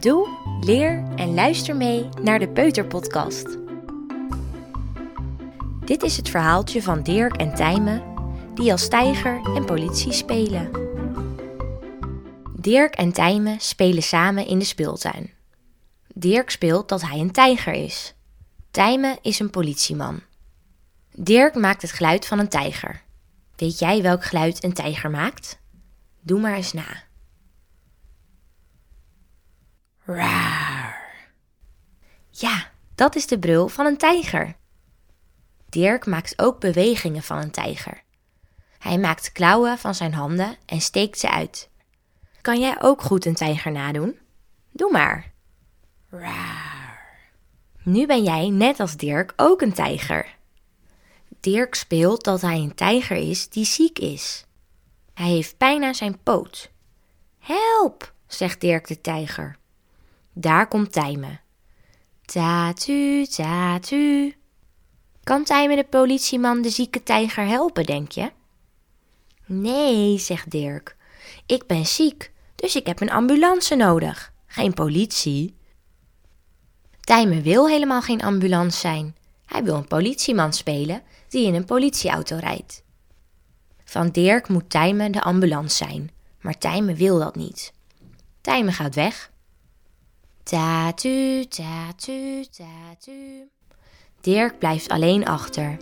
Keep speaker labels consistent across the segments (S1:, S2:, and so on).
S1: Doe, leer en luister mee naar de Peuterpodcast. Dit is het verhaaltje van Dirk en Tijmen die als tijger en politie spelen. Dirk en Tijmen spelen samen in de speeltuin. Dirk speelt dat hij een tijger is. Tijmen is een politieman. Dirk maakt het geluid van een tijger. Weet jij welk geluid een tijger maakt? Doe maar eens na. Raar. Ja, dat is de brul van een tijger. Dirk maakt ook bewegingen van een tijger. Hij maakt klauwen van zijn handen en steekt ze uit. Kan jij ook goed een tijger nadoen? Doe maar. Raar. Nu ben jij, net als Dirk, ook een tijger. Dirk speelt dat hij een tijger is die ziek is. Hij heeft pijn aan zijn poot. Help, zegt Dirk de tijger. Daar komt Tijmen. Tatu, tatu. Kan Tijmen de politieman de zieke tijger helpen, denk je? Nee, zegt Dirk. Ik ben ziek, dus ik heb een ambulance nodig. Geen politie. Tijmen wil helemaal geen ambulance zijn. Hij wil een politieman spelen die in een politieauto rijdt. Van Dirk moet Tijmen de ambulance zijn, maar Tijmen wil dat niet. Tijmen gaat weg. Tatu, tatu, tatu. Dirk blijft alleen achter.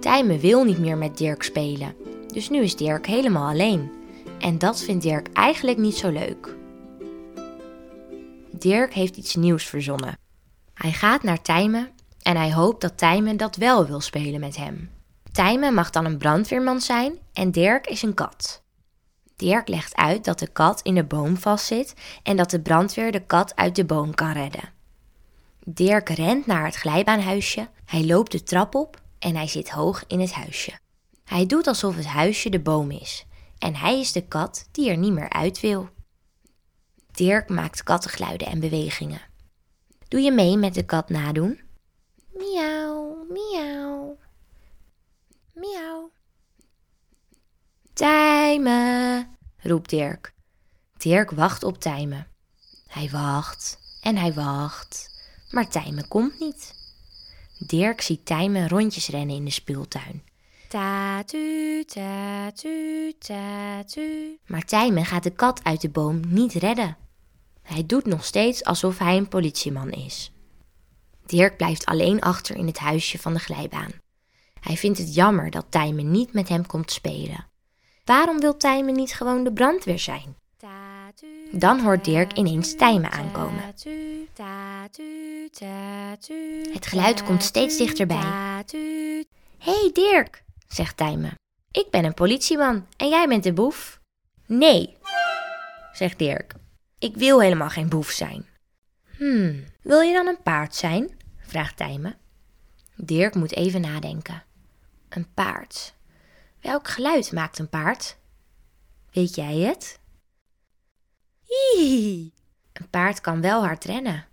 S1: Tijmen wil niet meer met Dirk spelen, dus nu is Dirk helemaal alleen. En dat vindt Dirk eigenlijk niet zo leuk. Dirk heeft iets nieuws verzonnen. Hij gaat naar Tijmen en hij hoopt dat Tijmen dat wel wil spelen met hem. Tijmen mag dan een brandweerman zijn en Dirk is een kat. Dirk legt uit dat de kat in de boom vastzit en dat de brandweer de kat uit de boom kan redden. Dirk rent naar het glijbaanhuisje, hij loopt de trap op en hij zit hoog in het huisje. Hij doet alsof het huisje de boom is en hij is de kat die er niet meer uit wil. Dirk maakt kattengeluiden en bewegingen. Doe je mee met de kat nadoen? Miauw, miauw. Miauw. Tijmen, roept Dirk. Dirk wacht op Tijmen. Hij wacht en hij wacht, maar Tijmen komt niet. Dirk ziet Tijmen rondjes rennen in de speeltuin. Tatu, tatu, tatu. Maar Tijmen gaat de kat uit de boom niet redden. Hij doet nog steeds alsof hij een politieman is. Dirk blijft alleen achter in het huisje van de glijbaan. Hij vindt het jammer dat Tijmen niet met hem komt spelen. Waarom wil Tijmen niet gewoon de brandweer zijn? Dan hoort Dirk ineens Tijmen aankomen. Het geluid komt steeds dichterbij. hey Dirk, zegt Tijmen. Ik ben een politieman en jij bent de boef. Nee, zegt Dirk. Ik wil helemaal geen boef zijn. Hmm, wil je dan een paard zijn? vraagt Tijmen. Dirk moet even nadenken. Een paard. Welk geluid maakt een paard? Weet jij het? Hihi. Een paard kan wel hard rennen.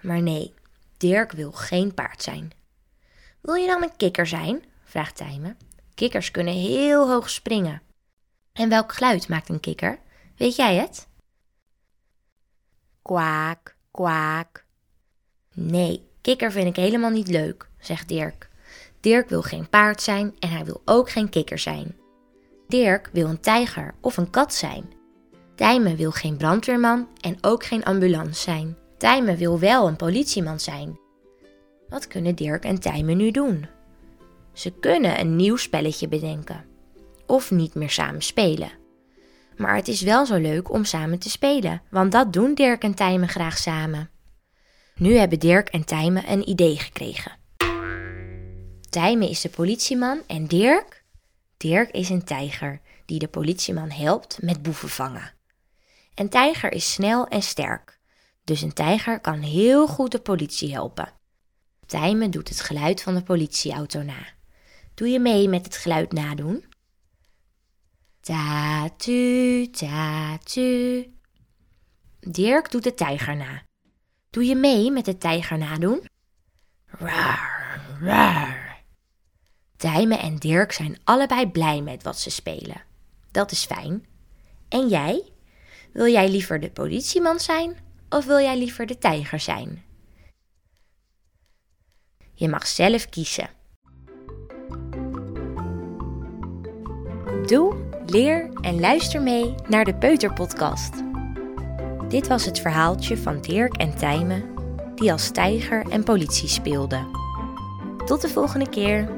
S1: Maar nee, Dirk wil geen paard zijn. Wil je dan een kikker zijn? vraagt Tijmen. Kikkers kunnen heel hoog springen. En welk geluid maakt een kikker? Weet jij het? Kwaak, kwaak. Nee, kikker vind ik helemaal niet leuk, zegt Dirk. Dirk wil geen paard zijn en hij wil ook geen kikker zijn. Dirk wil een tijger of een kat zijn. Tijmen wil geen brandweerman en ook geen ambulance zijn. Tijmen wil wel een politieman zijn. Wat kunnen Dirk en Tijmen nu doen? Ze kunnen een nieuw spelletje bedenken. Of niet meer samen spelen. Maar het is wel zo leuk om samen te spelen, want dat doen Dirk en Tijmen graag samen. Nu hebben Dirk en Tijmen een idee gekregen. Tijmen is de politieman en Dirk? Dirk is een tijger die de politieman helpt met boeven vangen. Een tijger is snel en sterk, dus een tijger kan heel goed de politie helpen. Tijmen doet het geluid van de politieauto na. Doe je mee met het geluid nadoen? Tatu, tatu. Dirk doet de tijger na. Doe je mee met de tijger nadoen? Raar, raar. Tijmen en Dirk zijn allebei blij met wat ze spelen. Dat is fijn. En jij? Wil jij liever de politieman zijn of wil jij liever de tijger zijn? Je mag zelf kiezen. Doe, leer en luister mee naar de Peuterpodcast. Dit was het verhaaltje van Dirk en Tijmen, die als tijger en politie speelden. Tot de volgende keer.